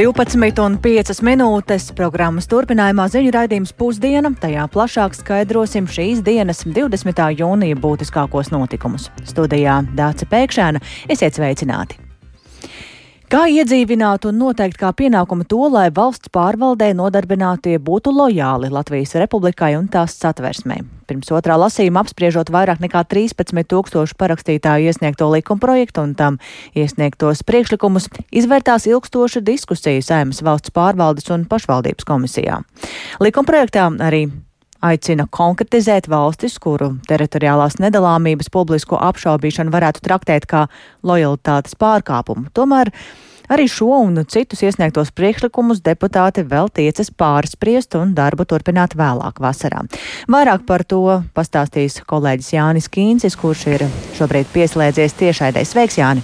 12,5 minūtes programmas turpinājumā ziņu raidījums pusdiena. Tajā plašāk skaidrosim šīs dienas 20. jūnija būtiskākos notikumus. Studijā Dāca Pēkšēna esiet sveicināti! Kā iedzīvināt un noteikt kā pienākumu to, lai valsts pārvaldē nodarbinātie būtu lojāli Latvijas republikai un tās satversmē? Pirms otrā lasījuma apspriežot vairāk nekā 13 tūkstošu parakstītāju iesniegto likumprojektu un tam iesniegtos priekšlikumus, izvērtās ilgstoša diskusija Saimas valsts pārvaldes un pašvaldības komisijā. Likumprojektā arī aicina konkretizēt valstis, kuru teritoriālās nedalāmības publisko apšaubīšanu varētu traktēt kā lojalitātes pārkāpumu. Tomēr Arī šo un citus iesniegtos priekšlikumus deputāti vēl tiecas pārspriest un darbu turpināt vēlāk vasarā. Vairāk par to pastāstīs kolēģis Jānis Kīncis, kurš ir šobrīd pieslēdzies tiešaidē. Sveiks, Jāni!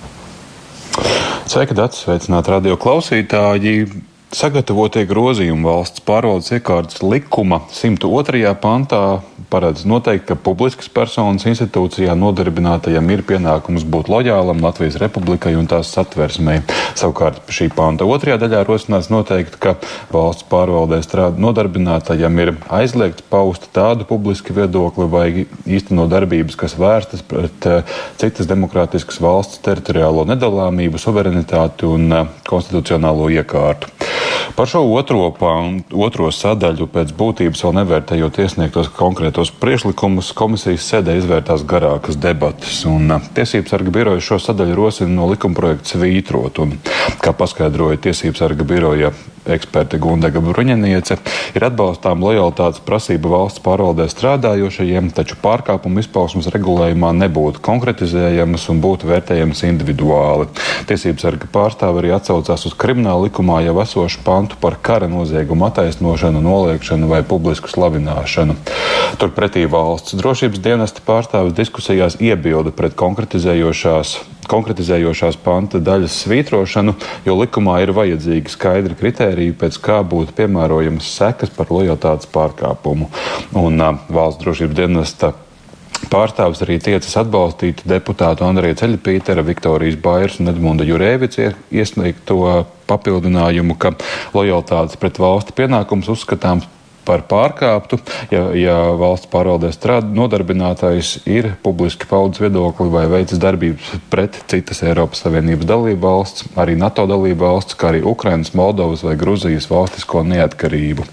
Sveika, Dārts! Sveicināti radio klausītāji! Sagatavotie grozījumi valsts pārvaldes iekārtas likuma 102. pantā paredz noteikti, ka publiskas personas institūcijā nodarbinātajam ir pienākums būt lojālam Latvijas republikai un tās satversmei. Savukārt šī panta otrajā daļā rosināts noteikti, ka valsts pārvaldē strādā nodarbinātajam ir aizliegts paust tādu publisku viedokli vai īstenot darbības, kas vērstas pret uh, citas demokrātiskas valsts teritoriālo nedalāmību, suverenitāti un uh, konstitucionālo iekārtu. Par šo otro, otro sadaļu pēc būtības vēl nevērtējot iesniegtos konkrētos priešlikumus, komisijas sēdē izvērtās garākas debatas. Un Tiesības sarga biroja šo sadaļu rosina no likumprojekta svītrot. Un, kā paskaidroja Tiesības sarga biroja eksperte Gundega Bruņiniece, ir atbalstām lojalitātes prasība valsts pārvaldē strādājošajiem, taču pārkāpumu izpausmas regulējumā nebūtu konkretizējamas un būtu vērtējamas individuāli. Tiesības sarga pārstāve arī atsaucās uz krimināla likumā jau esošu pantu par kara noziegumu attaisnošanu, noliekšanu vai publisku slavināšanu. Turpretī valsts drošības dienesta pārstāvis diskusijās iebilda pret konkretizējošās konkretizējošās panta daļas svītrošanu, jo likumā ir vajadzīgi skaidri kriteriji, pēc kā būtu piemērojamas sekas par lojalitātes pārkāpumu. Un uh, valsts drošības dienesta Pārstāvis arī tiecas atbalstīt deputātu Andrija Ceļapītera, Viktorijas Bairs un Edmunda Jurēvica iesniegto papildinājumu, ka lojalitātes pret valsti pienākums uzskatāms par pārkāptu, ja, ja valsts pārvaldē strādā nodarbinātais ir publiski paudzes viedokli vai veicis darbības pret citas Eiropas Savienības dalību valsts, arī NATO dalību valsts, kā arī Ukrainas, Moldovas vai Gruzijas valstisko neatkarību.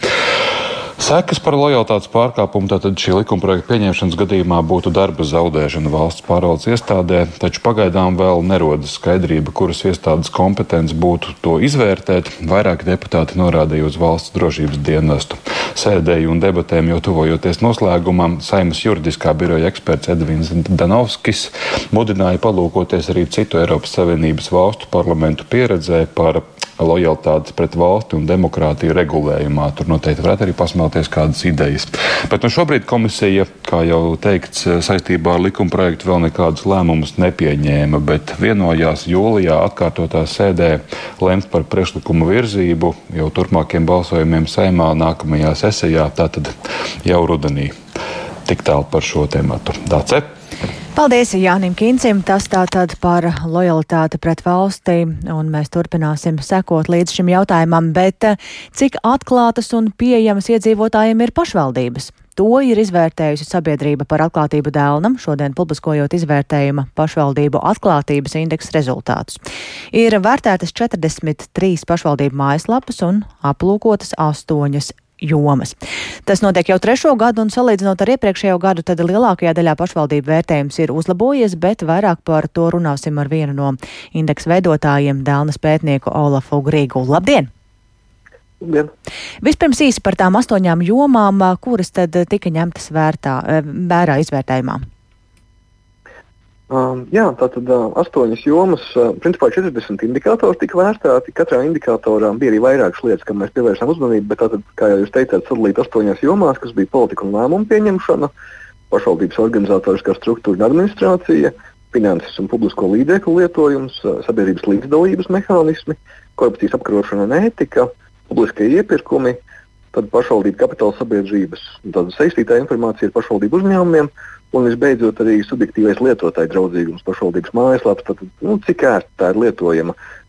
Sekas par lojalitātes pārkāpumu tātad šī likumprojekta pieņemšanas gadījumā būtu darba zaudēšana valsts pārvaldes iestādē, taču pagaidām vēl nerodas skaidrība, kuras iestādes kompetence būtu to izvērtēt. Vairāk deputāti norādīja uz valsts drošības dienestu. Sēdēju un debatēm jau tuvojoties noslēgumam, Saimas juridiskā biroja eksperts Edvins Danovskis mudināja palūkoties arī citu Eiropas Savienības valstu parlamentu pieredzē par lojalitātes pret valsti un demokrātiju regulējumā. Tur noteikti varētu arī pasmelties kādas idejas. Bet nu, šobrīd komisija, kā jau teikts, saistībā ar likuma projektu vēl nekādus lēmumus nepieņēma, bet vienojās jūlijā atkārtotā sēdē lemt par priekšlikumu virzību jau turpmākiem balsojumiem saimā nākamajā sesijā, tātad jau rudenī. Tik tālu par šo tēmu. Dāce! Paldies Jānim Kincim. Tas tātad par lojalitāti pret valstī, un mēs turpināsim sekot līdz šim jautājumam, bet eh, cik atklātas un pieejamas iedzīvotājiem ir pašvaldības? To ir izvērtējusi sabiedrība par atklātību dēlnam, šodien publiskojot izvērtējuma pašvaldību atklātības indeksa rezultātus. Ir vērtētas 43 pašvaldību mājaslapas un aplūkotas astoņas jomas. Tas notiek jau trešo gadu, un salīdzinot ar iepriekšējo gadu, tad lielākajā daļā pašvaldību vērtējums ir uzlabojies, bet vairāk par to runāsim ar vienu no indeksa veidotājiem, Dēlnas pētnieku Olafu Grīgu. Labdien! Labdien. Vispirms īsi par tām astoņām jomām, kuras tad tika ņemtas vērtā, vērā izvērtējumā. Um, jā, tātad uh, astoņas jomas, uh, principā 40 indikātori tika vērtēti. Katrā indikatorā bija arī vairākas lietas, kam mēs pievērsām uzmanību, bet tātad, kā jau jūs teicāt, sadalīt astoņās jomās, kas bija politika un lēmumu pieņemšana, pašvaldības organizatoriskā struktūra un administrācija, finanses un publisko līdzekļu lietojums, uh, sabiedrības līdzdalības mehānismi, korupcijas apkarošana un ētika, publiskie iepirkumi, tad pašvaldību kapitāla sabiedrības, tāda saistītā informācija ar pašvaldību uzņēmumiem Un visbeidzot, arī subjektīvais lietotāja draudzīgums pašvaldības mājaslapas, tad, nu, cik ērti tā ir lietojama. Uh,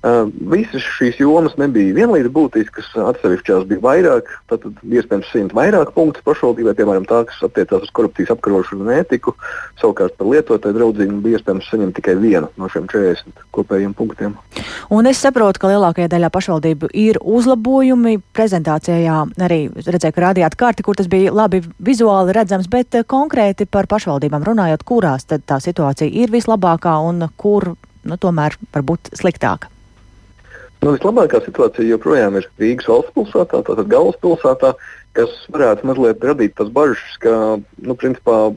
visas šīs jomas nebija vienlīdz būtiskas, atsevišķās bija vairāk, tad iespējams saņemt vairāk punktu pašvaldībai, piemēram, tā, kas attiecās uz korupcijas apkarošanu un ētiku. Savukārt par lietotāju draudzīgumu bija iespējams saņemt tikai vienu no šiem 40 kopējiem punktiem. Un es saprotu, ka lielākajā daļā pašvaldību ir uzlabojumi. Prezentācijā arī redzēju, ka rādījāt karti, kur tas bija labi vizuāli redzams, bet eh, konkrēti par pašvaldībām runājot, kurās tad tā situācija ir vislabākā un kur nu, tomēr var būt sliktāka. Nu, vislabākā situācija joprojām ir Rīgas valsts pilsētā, tātad galvaspilsētā, kas varētu mazliet radīt tas bažas, ka, nu, principā,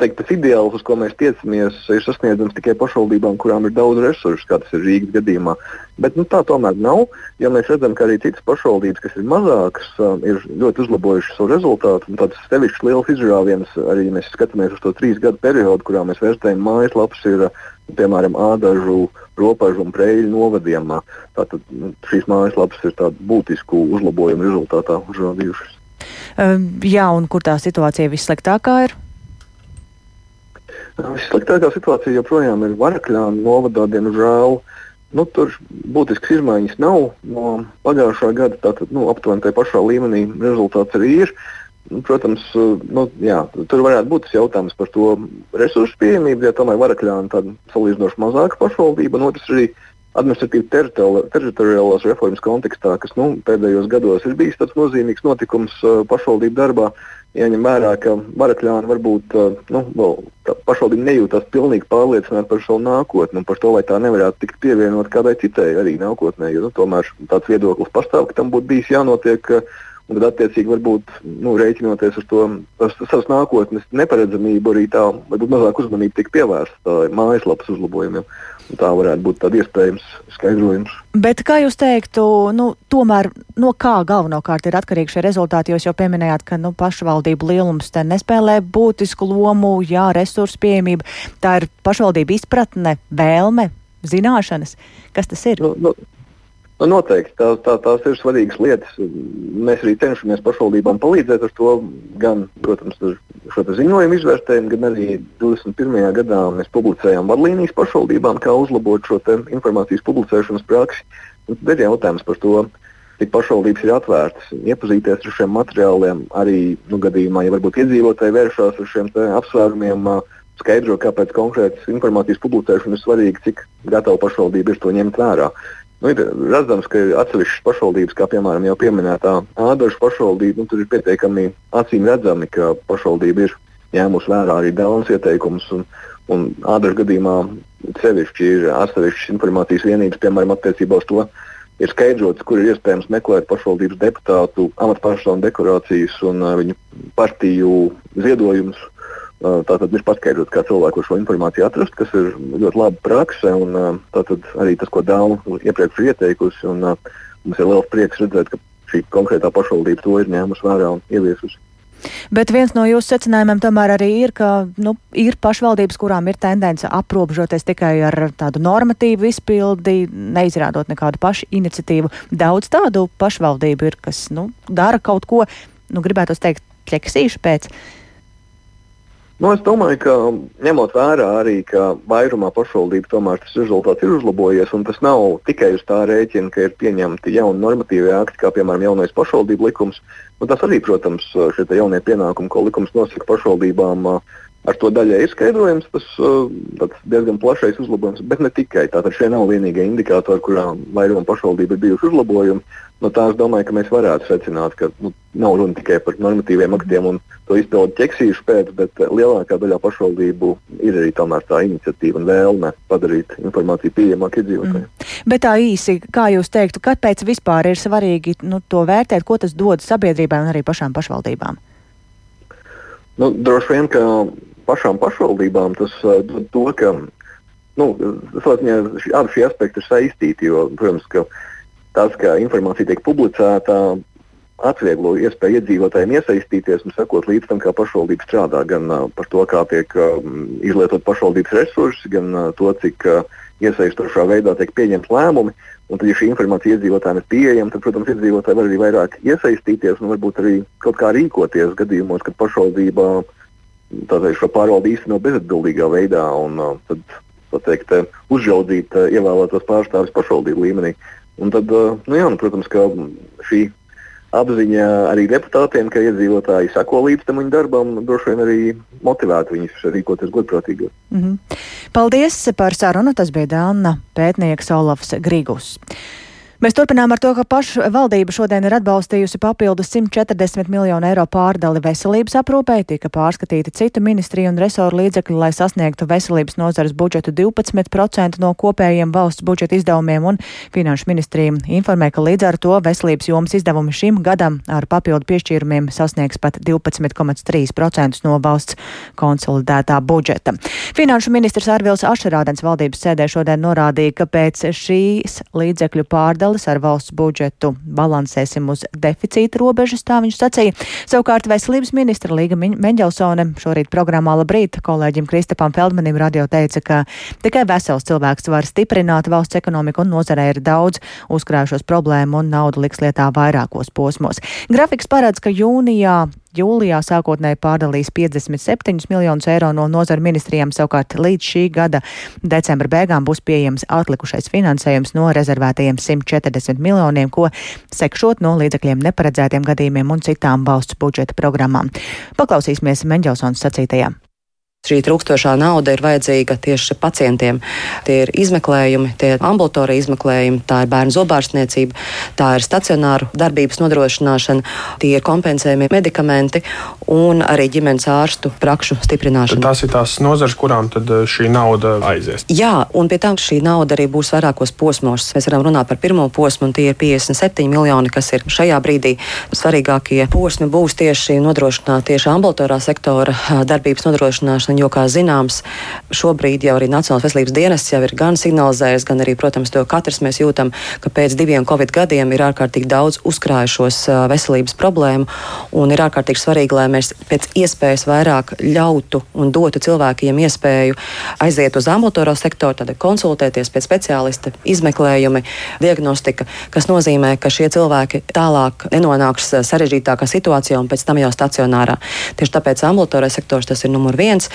teikt, tas ideāls, uz ko mēs tiecamies, ir sasniedzams tikai pašvaldībām, kurām ir daudz resursu, kā tas ir Rīgas gadījumā. Bet nu, tā tomēr nav, jo mēs redzam, ka arī citas pašvaldības, kas ir mazākas, ir ļoti uzlabojušas savu rezultātu. Tāds sevišķs liels izrāviens, arī ja mēs skatāmies uz to trīs gadu periodu, kurā mēs vērtējam mājaslapas, ir piemēram, ādažu, ropažu un preļu novadiem. Tātad nu, šīs mājaslapas ir tādu būtisku uzlabojumu rezultātā uzrādījušas. Um, jā, un kur tā situācija vissliktākā ir? Vissliktākā situācija joprojām ir Varakļāna novadā, diemžēl. Nu, tur būtiskas izmaiņas nav no pagājušā gada. Tātad nu, aptuveni tajā pašā līmenī rezultāts arī ir. Uh, Nu, protams, eh, nu, jā, tur varētu būt jautājums par to resursu pieejamību, ja tomēr Varakļāna ir tāda salīdzinoši mazāka pašvaldība, un otrs arī administratīvi teritoriālās reformas kontekstā, kas nu, pēdējos gados ir bijis tāds nozīmīgs notikums uh, pašvaldību darbā. Jāņem vērā, ka Varakļāna varbūt uh, nu, pašvaldība nejūtas pilnīgi pārliecināta par savu nākotni un par to, vai tā nevarētu tikt pievienot kādai citai arī nākotnē. Jo, nu, tomēr tāds viedoklis pastāv, ka tam būtu bijis jānotiek. Uh, Un tad, attiecīgi, varbūt nu, rēķinoties uz to savas nākotnes neparedzamību, arī tā varbūt mazāk uzmanība tika pievērsta mājaslapas uzlabojumiem. Tā varētu būt tāds iespējams skaidrojums. Bet kā jūs teiktu, nu, tomēr no kā galvenokārt ir atkarīgi šie rezultāti? Jūs jau pieminējāt, ka nu, pašvaldību lielums te nespēlē būtisku lomu, jā, resursu pieejamība. Tā ir pašvaldība izpratne, vēlme, zināšanas. Kas tas ir? Nu, nu, Nu, noteikti tā, tā, tās ir svarīgas lietas. Mēs arī cenšamies pašvaldībām palīdzēt ar to, gan, protams, šo ziņojumu izvērtējumu, gan arī 21. gadā mēs publicējām vadlīnijas pašvaldībām, kā uzlabot šo informācijas publicēšanas praksi. Tad ir jautājums par to, cik pašvaldības ir atvērtas, iepazīties ar šiem materiāliem, arī nu, gadījumā, ja varbūt iedzīvotāji vēršās ar šiem apsvērumiem. Skaidro, kāpēc konkrētas informācijas publicēšana ir svarīga, cik gatava pašvaldība ir to ņemt vērā. Nu, ir redzams, ka ir atsevišķas pašvaldības, kā piemēram jau pieminētā Ādažu pašvaldība, nu, tur ir pietiekami acīm redzami, ka pašvaldība ir ņēmusi vērā arī Dānas ieteikumus. Un, un Ādažu gadījumā sevišķi ir atsevišķas informācijas vienības, piemēram, attiecībā uz to, ir skaidrots, kur ir iespējams meklēt pašvaldības deputātu amatpersonu dekorācijas un uh, viņu partiju ziedojumus. Tātad ir paskaidrots, kā cilvēku šo informāciju atrast, kas ir ļoti laba prakse. Un, tātad arī tas, ko Dāna iepriekš ir ieteikusi. Un, mums ir liels prieks redzēt, ka šī konkrētā pašvaldība to ir ņēmusi vērā un ieviesusi. Bet viens no jūsu secinājumiem tomēr arī ir, ka nu, ir pašvaldības, kurām ir tendence aprobežoties tikai ar tādu normatīvu izpildi, neizrādot nekādu pašu iniciatīvu. Daudz tādu pašvaldību ir, kas nu, dara kaut ko, nu, gribētu teikt, ķeksīšu pēc. Uh, Nu, es domāju, ka ņemot vērā arī, ka vairumā pašvaldību tomēr tas rezultāts ir uzlabojies, un tas nav tikai uz tā rēķina, ka ir pieņemti jauni normatīvi akti, kā piemēram jaunais pašvaldību likums. Un tas arī, protams, šie jaunie pienākumi, ko likums nosaka pašvaldībām, ar to daļai ir skaidrojams tas diezgan plašais uzlabojums, bet ne tikai. Tātad šie nav vienīgie indikātori, kurām vairumā pašvaldību ir bijuši uzlabojumi no tā es domāju, ka mēs varētu secināt, ka nu, nav runa tikai par normatīviem aktiem un to izpildu ķeksīšu pēc, bet lielākā daļā pašvaldību ir arī tomēr tā iniciatīva un vēlme padarīt informāciju pieejamāku iedzīvotājiem. Mm. Bet tā īsi, kā jūs teiktu, kāpēc vispār ir svarīgi nu, to vērtēt, ko tas dod sabiedrībai un arī pašām pašvaldībām? Nu, droši vien, ka pašām pašvaldībām tas uh, dod to, ka nu, abi šie aspekti ir saistīti. Jo, protams, ka tas, ka informācija tiek publicēta, atvieglo iespēju iedzīvotājiem iesaistīties un sekot līdz tam, kā pašvaldība strādā. Gan uh, par to, kā tiek uh, izlietot pašvaldības resursi, gan uh, to, cik uh, iesaistošā veidā tiek pieņemti lēmumi. Un tad, ja šī informācija iedzīvotājiem ir pieejama, tad, protams, iedzīvotāji var arī vairāk iesaistīties un varbūt arī kaut kā rīkoties gadījumos, kad pašvaldība tātad šo pārvaldi īsteno bezatbildīgā veidā un tad, teikt, uzraudzīt ievēlētos pārstāvis pašvaldību līmenī. Un tad, nu jā, nu, protams, ka šī apziņa arī deputātiem, ka iedzīvotāji sako līdz tam viņu darbam, droši vien arī motivētu viņus rīkoties godprātīgi. Mm -hmm. Paldies par sarunu. Tas bija Dāna pētnieks Olafs Grigus. Mēs turpinām ar to, ka pašvaldība šodien ir atbalstījusi papildus 140 miljonu eiro pārdali veselības aprūpē, tika pārskatīti citu ministriju un resoru līdzekļi, lai sasniegtu veselības nozares budžetu 12% no kopējiem valsts budžeta izdevumiem, un Finanšu ministrija informē, ka līdz ar to veselības jomas izdevumi šim gadam ar papildu piešķīrumiem sasniegs pat 12,3% no valsts konsolidētā budžeta. Finanšu ministrs Arvils Ašerādens valdības sēdē šodien norādīja, ka pēc šīs līdzekļu pārdales sadales ar valsts budžetu balansēsim uz deficīta robežas, tā viņš sacīja. Savukārt veselības ministra Līga Meņģelsone šorīt programmā Labrīt kolēģim Kristapam Feldmanim radio teica, ka tikai vesels cilvēks var stiprināt valsts ekonomiku un nozarē ir daudz uzkrājušos problēmu un naudu liks lietā vairākos posmos. Grafiks paredz, ka jūnijā jūlijā sākotnēji pārdalīs 57 miljonus eiro no nozaru ministrijām, savukārt līdz šī gada decembra beigām būs pieejams atlikušais finansējums no rezervētajiem 140 miljoniem, ko sekšot no līdzekļiem neparedzētiem gadījumiem un citām valsts budžeta programmām. Paklausīsimies Menģelsons sacītajām. Šī trūkstošā nauda ir vajadzīga tieši pacientiem. Tie ir izmeklējumi, tie ir ambulatorija izmeklējumi, tā ir bērnu zobārstniecība, tā ir stacionāru darbības nodrošināšana, tie ir kompensējumi medikamenti un arī ģimenes ārstu prakšu stiprināšana. Tad tās ir tās nozares, kurām tad eh, šī nauda aizies. Jā, un pie tam šī nauda arī būs vairākos posmos. Mēs varam runāt par pirmo posmu, un tie ir 57 miljoni, kas ir šajā brīdī svarīgākie posmi būs tieši nodrošināt tieši ambulatorā sektora darbības nodrošināšana likumdošanu, jo, kā zināms, šobrīd jau arī Nacionālās veselības dienests jau ir gan signalizējis, gan arī, protams, to katrs mēs jūtam, ka pēc diviem covid gadiem ir ārkārtīgi daudz uzkrājušos veselības problēmu, un ir ārkārtīgi svarīgi, lai mēs pēc iespējas vairāk ļautu un dotu cilvēkiem iespēju aiziet uz ambulatorā sektoru, tad konsultēties pēc speciālista, izmeklējumi, diagnostika, kas nozīmē, ka šie cilvēki tālāk nenonāks sarežģītākā situācijā un pēc tam jau stacionārā. Tieši tāpēc ambulatorais sektors tas ir numur viens.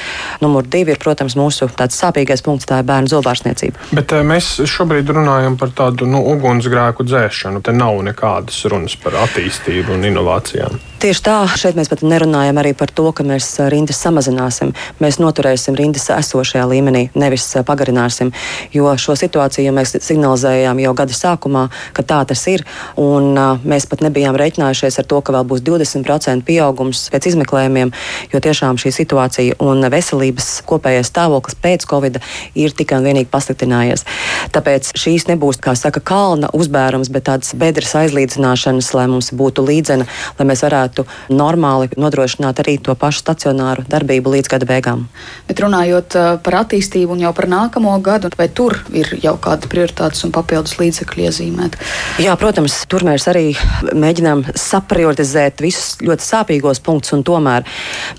Numur divi ir, protams, mūsu tāds sāpīgais punkts, tā ir bērnu zobārstniecība. Bet eh, mēs šobrīd runājam par tādu nu, ugunsgrēku dzēšanu. Te nav nekādas runas par attīstību un inovācijām. Tieši tā, šeit mēs pat nerunājam arī par to, ka mēs eh, rindas samazināsim. Mēs noturēsim rindas esošajā līmenī, nevis eh, pagarināsim. Jo šo situāciju mēs signalizējām jau gada sākumā, ka tā tas ir. Un, uh, mēs pat nebijām reiķinājušies ar to, ka vēl būs 20% pieaugums pēc izmeklējumiem, jo tiešām šī situācija un veselības kopējais stāvoklis pēc Covid ir tikai un vienīgi pasliktinājies. Tāpēc šīs nebūs, kā saka, kalna uzbērums, bet tādas bedres aizlīdzināšanas, lai mums būtu līdzena, lai mēs varētu normāli nodrošināt arī to pašu stacionāru darbību līdz gada beigām. Bet runājot uh, par attīstību un jau par nākamo gadu, vai tur ir jau kāda prioritātes un papildus līdzekļu iezīmēt? Jā, protams, tur mēs arī mēģinām saprioritizēt visus ļoti sāpīgos punktus, un tomēr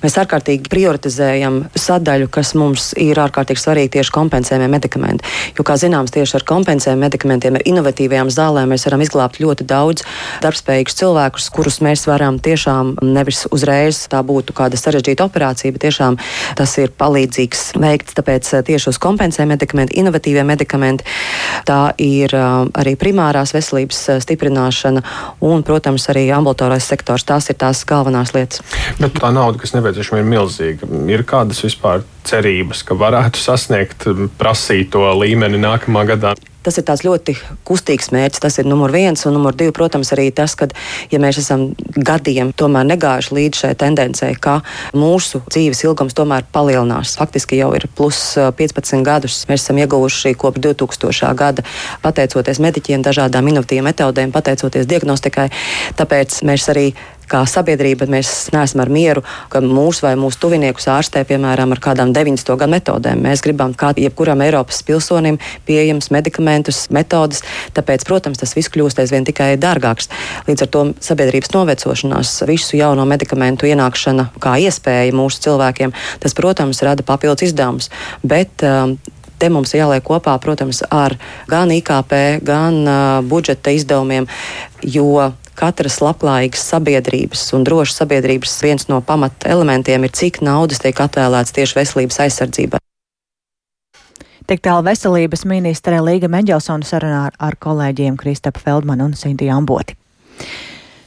mēs ārkārtīgi prioritizējam sadaļu, kas mums ir ārkārtīgi svarīga tieši kompensējumie medikamenti. Jo, kā zināms, tieši ar kompensējumiem medikamentiem, ar inovatīvajām zālēm mēs varam izglābt ļoti daudz darbspējīgus cilvēkus, kurus mēs varam tiešām nevis uzreiz tā būtu kāda sarežģīta operācija, bet tiešām tas ir palīdzīgs veikts. Tāpēc eh, tieši uz kompensējumiem medikamenti, inovatīvie medikamenti, tā ir uh, arī primārās veselības uh, stiprināšana un, protams, arī ambulatorais sektors. Tās ir tās galvenās lietas. Bet tā nauda, kas nepieciešama, ir milzīga. Ir kādas vispār cerības, ka varētu sasniegt prasīto līmeni nākamā gadā? Tas ir tāds ļoti kustīgs mērķis. Tas ir numur viens. Un numur divi, protams, arī tas, ka, ja mēs esam gadiem negājuši līdz šai tendencei, ka mūsu dzīves ilgums tomēr palielinās. Faktiski jau ir plus 15 gadus. Mēs esam ieguvuši kopš 2000. gada, pateicoties mediķiem, dažādām inovatīvām metodēm, pateicoties diagnostikai. Tāpēc mēs arī kā sabiedrība mēs neesam ar mieru, ka mūsu vai mūsu tuviniekus ārstē, piemēram, ar kādām 90. gadu metodēm. Mēs gribam, kā jebkuram Eiropas pilsonim, pieejams medikamentus, metodas. Tāpēc, protams, tas viss kļūst aizvien tikai dārgāks. Līdz ar to sabiedrības novecošanās, visu jauno medikamentu ienākšana kā iespēja mūsu cilvēkiem, tas, protams, rada papildus izdevumus. Bet, um, te mums jāliek kopā, protams, ar gan IKP, gan uh, budžeta izdevumiem, jo katras labklājīgas sabiedrības un drošas sabiedrības viens no pamata elementiem ir, cik naudas tiek atvēlēts tieši veselības aizsardzībai. Tik tālu veselības ministre Līga Meģelsona sarunā ar kolēģiem Kristapa Feldmanu un Sintiju Amboti.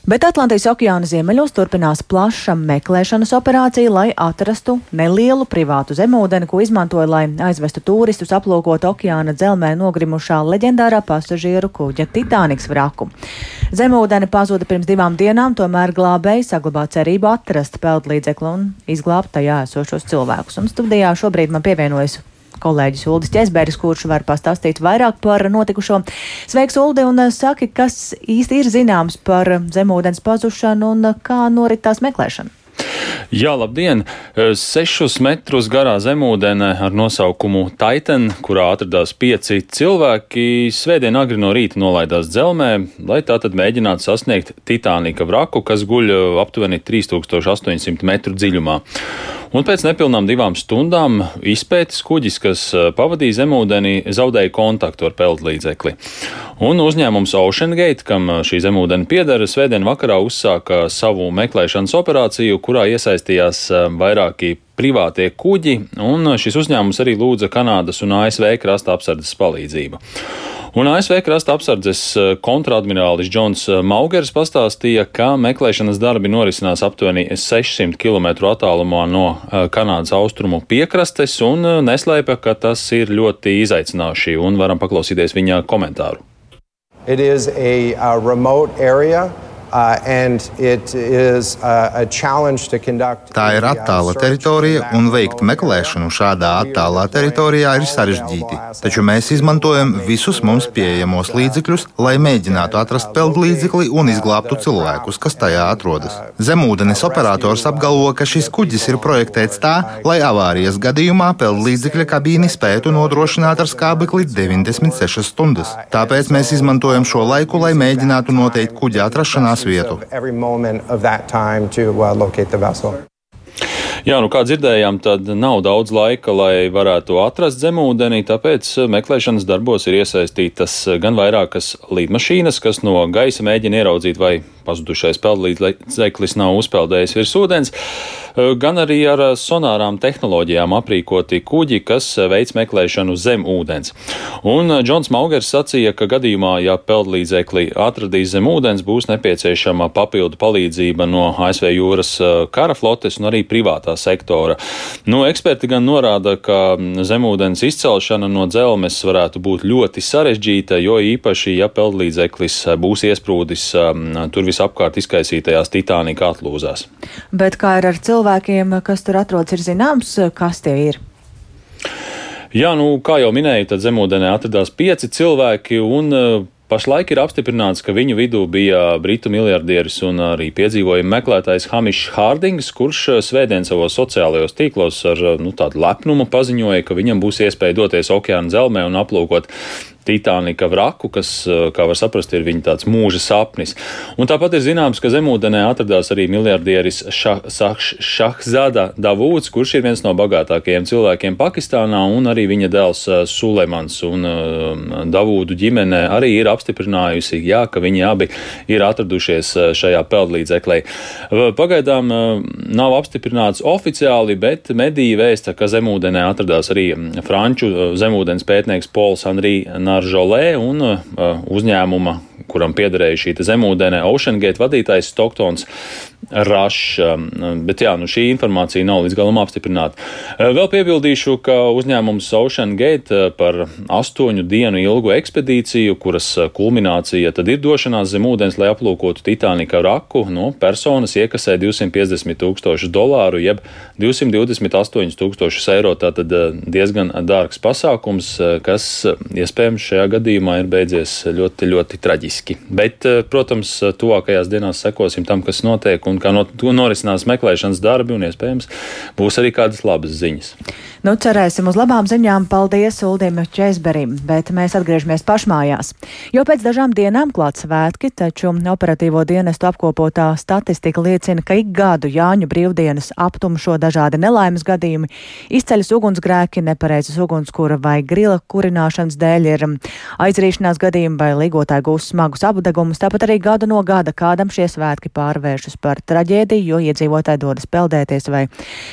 Bet Atlantijas okeāna ziemeļos turpinās plaša meklēšanas operācija, lai atrastu nelielu privātu zemūdeni, ko izmantoja, lai aizvestu turistus aplūkot okeāna dzelmē nogrimušā leģendārā pasažieru kuģa Titaniks vraku. Zemūdeni pazuda pirms divām dienām, tomēr glābēji saglabā cerību atrast peldlīdzekli un izglābt tajā esošos cilvēkus. Un studijā šobrīd man pievienojas kolēģis Uldis Česberis, kurš var pastāstīt vairāk par notikušo. Sveiks, Uldi, un uh, saki, kas īsti ir zināms par zemūdens pazušanu un uh, kā norit tās meklēšana? Jā, labdien! Sešus metrus garā zemūdene ar nosaukumu Titan, kurā atradās pieci cilvēki, svētdien agri no rīta nolaidās dzelmē, lai tā tad mēģinātu sasniegt Titanika vraku, kas guļ aptuveni 3800 metru dziļumā. Un pēc nepilnām divām stundām izpētes kuģis, kas pavadīja zemūdeni, zaudēja kontaktu ar peldlīdzekli. Un uzņēmums OceanGate, kam šī zemūdeni piedara, svētdien vakarā uzsāka savu meklēšanas operāciju, kurā iesaistījās eh, vairāki privātie kuģi, un šis uzņēmums arī lūdza Kanādas un ASV krasta apsardzes palīdzību. Un ASV krasta apsardzes eh, kontradmirālis Džons eh, Maugers pastāstīja, ka meklēšanas darbi norisinās aptuveni 600 km attālumā no Kanādas austrumu piekrastes un neslēpja, ka tas ir ļoti izaicinoši un varam paklausīties viņa komentāru. It is a, a remote area. Uh, Tā ir attāla teritorija, un veikt meklēšanu šādā attālā teritorijā ir sarežģīti. Taču mēs izmantojam visus mums pieejamos līdzekļus, lai mēģinātu atrast peldlīdzekli un izglābtu cilvēkus, kas tajā atrodas. Zemūdens operators apgalvo, ka šis kuģis ir projektēts tā, lai avārijas gadījumā peldlīdzekļa kabīni spētu nodrošināt ar skābekli 96 stundas. Tāpēc mēs izmantojam šo laiku, lai mēģinātu noteikt kuģa atrašanās atrašanās vietu. Jā, nu kā dzirdējām, tad nav daudz laika, lai varētu atrast zemūdeni, tāpēc meklēšanas darbos ir iesaistītas gan vairākas līdmašīnas, kas no gaisa mēģina ieraudzīt, vai pazudušais peldlīdzeklis nav uzpeldējis virs ūdens, gan arī ar sonārām tehnoloģijām aprīkoti kuģi, kas veic meklēšanu zem ūdens. Un Džons Maugers sacīja, ka gadījumā, ja peldlīdzekli atradīs zem ūdens, būs nepieciešama papildu palīdzība no ASV jūras kara flotes un arī privātā sektora. Nu, eksperti gan norāda, ka zemūdens izcelšana no dzelmes varētu būt ļoti sarežģīta, jo īpaši, ja peldlīdzeklis būs iesprūdis tur visapkārt izkaisītajās Titanika atlūzās. Bet kā ir ar cilvēkiem, kas tur atrodas, ir zināms, kas tie ir? Jā, nu, kā jau minēju, tad zemūdenē atradās pieci cilvēki, un Pašlaik ir apstiprināts, ka viņu vidū bija britu miljardieris un arī piedzīvojuma meklētājs Hamišs Hārdings, kurš svētdien savos sociālajos tīklos ar nu, tādu lepnumu paziņoja, ka viņam būs iespēja doties okeāna dzelzmē un aplūkot Titanika vraku, kas, eh, kā var saprast, ir viņa tāds mūža sapnis. Un tāpat ir zināms, ka zemūdenē atradās arī miljardieris Šahzada Davūds, kurš ir viens no bagātākajiem cilvēkiem Pakistānā, un arī viņa dēls eh, Sulemans. Un uh, Davūdu ģimene arī ir apstiprinājusi, jā, ka viņi abi ir atradušies šajā peldlīdzeklē. Pagaidām nav apstiprināts oficiāli, bet mediji vēsta, ka zemūdenē atradās arī franču zemūdens pētnieks Pols Henri Naržolē un uh, uzņēmuma, kuram piederēja šī zemūdene Oceangate vadītājs Stocktons Rašs. Um, bet jā, nu šī informācija nav līdz galam apstiprināta. Uh, vēl piebildīšu, ka uzņēmums Ocean Gate uh, par astoņu dienu ilgu ekspedīciju, kuras uh, kulminācija tad ir došanās zem ūdens, lai aplūkotu Titanika raku, no personas iekasē 250 tūkstošus dolāru, jeb 228 tūkstošus eiro. Tātad diezgan dārgs pasākums, kas iespējams šajā gadījumā ir beidzies ļoti, ļoti traģiski. Bet, protams, tuvākajās dienās sekosim tam, kas notiek un kā no, norisinās meklēšanas darbi, un iespējams būs arī kādas labas ziņas. Nu, cerēsim uz labām ziņām. Paldies Uldim Česberim, bet mēs atgriežamies pašmājās. Jo pēc dažām dienām klāt svētki, taču operatīvo dienestu apkopotā statistika liecina, ka ik gadu Jāņu brīvdienas aptumšo dažādi nelaimes gadījumi, izceļas ugunsgrēki, nepareizas ugunskura vai grila kurināšanas dēļ ir aizrīšanās gadījumi vai ligotāji gūs smagus apdegumus, tāpat arī gadu no gada kādam šie svētki pārvēršas par traģēdiju, jo iedzīvotāji dodas peldēties vai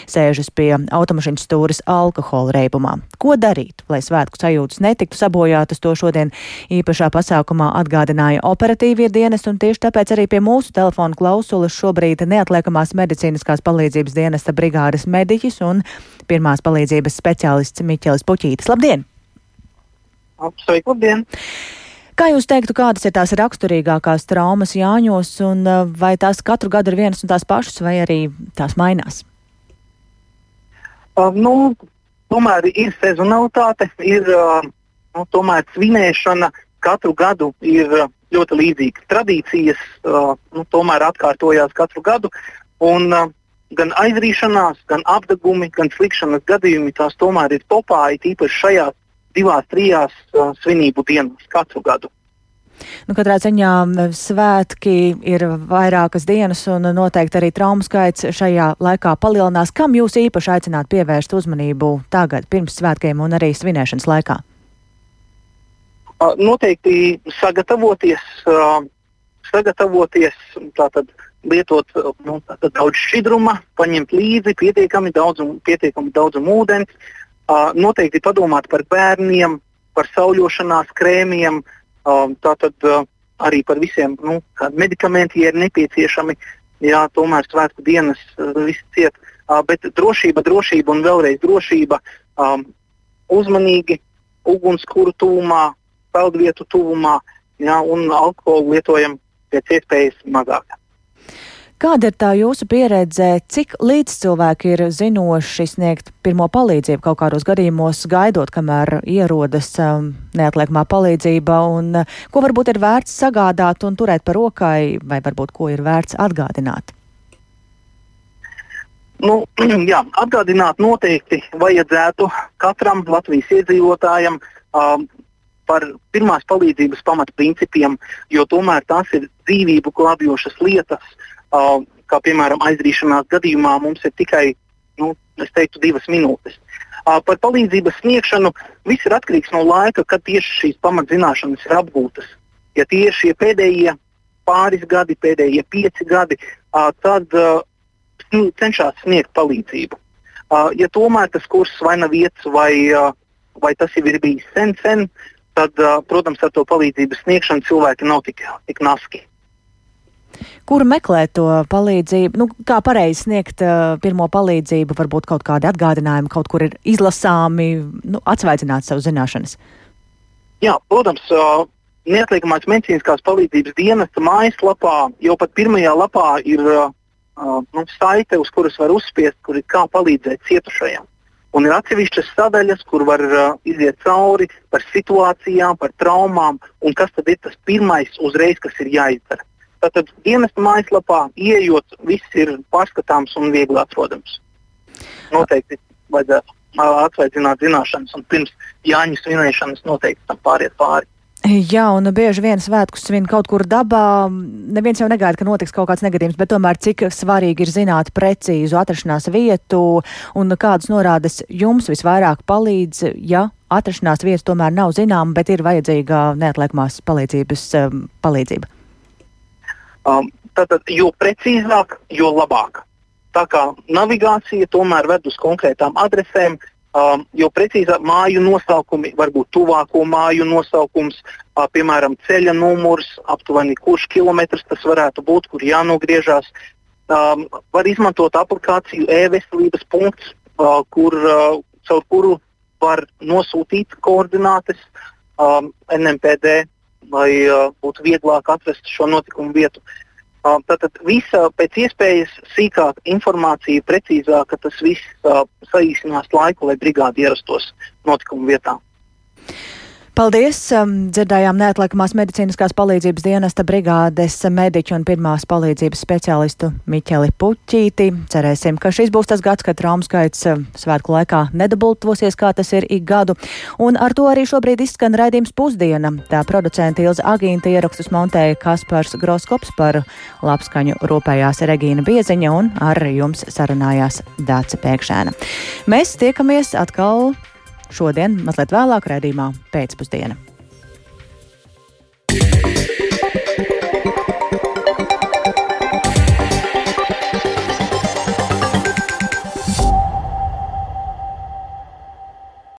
sēžas pie automašīnas stūres alkohola reibumā. Ko darīt, lai svētku sajūtas netiktu sabojātas, to šodien īpašā pasākumā atgādināja operatīvie dienesti, un tieši tāpēc arī pie mūsu telefona klausulas šobrīd neatliekamās medicīniskās palīdzības dienesta brigādes mediķis un pirmās palīdzības speciālists Miķelis Puķītis. Labdien! Sveiki, labdien! Kā jūs teiktu, kādas ir tās raksturīgākās traumas Jāņos, un vai tās katru gadu ir vienas un tās pašas, vai arī tās mainās? Uh, nu, tomēr ir sezonalitāte, ir uh, nu, tomēr svinēšana katru gadu ir uh, ļoti līdzīga. Tradīcijas uh, nu, tomēr atkārtojās katru gadu. Un, uh, gan aizrīšanās, gan apgabumi, gan slikšanas gadījumi tās tomēr ir topā, it īpaši šajās divās, trijās uh, svinību dienās katru gadu. Nu, katrā ziņā svētki ir vairākas dienas, un noteikti arī traumu skaits šajā laikā palielinās. Kam jūs īpaši aicināt pievērst uzmanību tagad, pirms svētkiem un arī svinēšanas laikā? Noteikti sagatavoties, sagatavoties tātad lietot nu, tātad daudz šķidruma, paņemt līdzi pietiekami daudz, pietiekami daudz ūdens, noteikti padomāt par bērniem, par sauļošanās krēmiem, tātad arī par visiem nu, medikamentiem ir nepieciešami. Jā, tomēr svētku dienas viss ciet. Bet drošība, drošība un vēlreiz drošība. Uzmanīgi, ugunskura tuvumā, peldvietu tuvumā jā, un alkoholu lietojam pēc iespējas mazāk. Kāda ir tā jūsu pieredze, cik līdz cilvēki ir zinoši sniegt pirmo palīdzību kaut kādos gadījumos, gaidot, kamēr ierodas um, neatliekamā palīdzība, un uh, ko varbūt ir vērts sagādāt un turēt par rokai, vai varbūt ko ir vērts atgādināt? Nu, jā, atgādināt noteikti vajadzētu katram Latvijas iedzīvotājam um, par pirmās palīdzības pamatprincipiem, jo tomēr tās ir dzīvību glābjošas lietas, Uh, kā piemēram aizdrīšanās gadījumā mums ir tikai nu, teiktu, divas minūtes. Uh, par palīdzības sniegšanu viss ir atkarīgs no laika, kad tieši šīs pamatzināšanas ir apgūtas. Ja tie ir šie pēdējie pāris gadi, pēdējie pieci gadi, uh, tad uh, cenšas sniegt palīdzību. Uh, ja tomēr tas kurs vai nav vietas, vai, uh, vai tas jau ir bijis sen, sen tad, uh, protams, ar to palīdzības sniegšanu cilvēki nav tik, tik naski. Kur meklēt to palīdzību? Nu, kā pareizi sniegt uh, pirmo palīdzību, varbūt kaut kādi atgādinājumi, kaut kur ir izlasāmi, nu, atsvaicināt savu zināšanas. Jā, protams, uh, neatliekamās medicīniskās palīdzības dienesta mājaslapā jau pat pirmajā lapā ir uh, nu, saite, uz kuras var uzspiest, kur ir kā palīdzēt cietušajam. Un ir atsevišķas sadaļas, kur var uh, iziet cauri par situācijām, par traumām, un kas tad ir tas pirmais uzreiz, kas ir jāizdara. Tātad dienesta mājaslapā ieejot, viss ir pārskatāms un viegli atrodams. Noteikti vajadzētu atsveicināt zināšanas un pirms Jāņa svinēšanas noteikti tam pāriet pāri. Jā, un bieži vien svētkus svin kaut kur dabā. Neviens jau negaida, ka notiks kaut kāds negadījums, bet tomēr cik svarīgi ir zināt precīzu atrašanās vietu un kādas norādes jums visvairāk palīdz, ja atrašanās vieta tomēr nav zināma, bet ir vajadzīga neatliekamās palīdzības palīdzība. Um, tātad, jo precīzāk, jo labāk. Tā kā navigācija tomēr ved uz konkrētām adresēm, um, jo precīzāk māju nosaukumi, varbūt tuvāko māju nosaukums, uh, piemēram, ceļa numurs, aptuveni kurš kilometrs tas varētu būt, kur jānogriežas. Um, var izmantot aplikāciju e-veselības punkts, uh, kur, uh, caur kuru var nosūtīt koordinātes um, NMPD lai uh, būtu vieglāk atrast šo notikumu vietu. Uh, tātad visa pēc iespējas sīkāka informācija, precīzāka, tas viss uh, saīsinās laiku, lai brigāde ierastos notikumu vietā. Paldies! Um, dzirdējām neatliekamās medicīniskās palīdzības dienesta brigādes mediķu un pirmās palīdzības speciālistu Miķeli Puķīti. Cerēsim, ka šis būs tas gads, kad traumu skaits um, svētku laikā nedabultosies, kā tas ir ik gadu. Un ar to arī šobrīd izskan raidījums pusdiena. Tā producenta Ilza Agīnta ierakstus montēja Kaspars Groskops par labskaņu rūpējās Regīna Bieziņa un ar jums sarunājās Dāca Pēkšēna. Mēs tiekamies atkal šodien, mazliet vēlāk, redzējumā pēcpusdienā.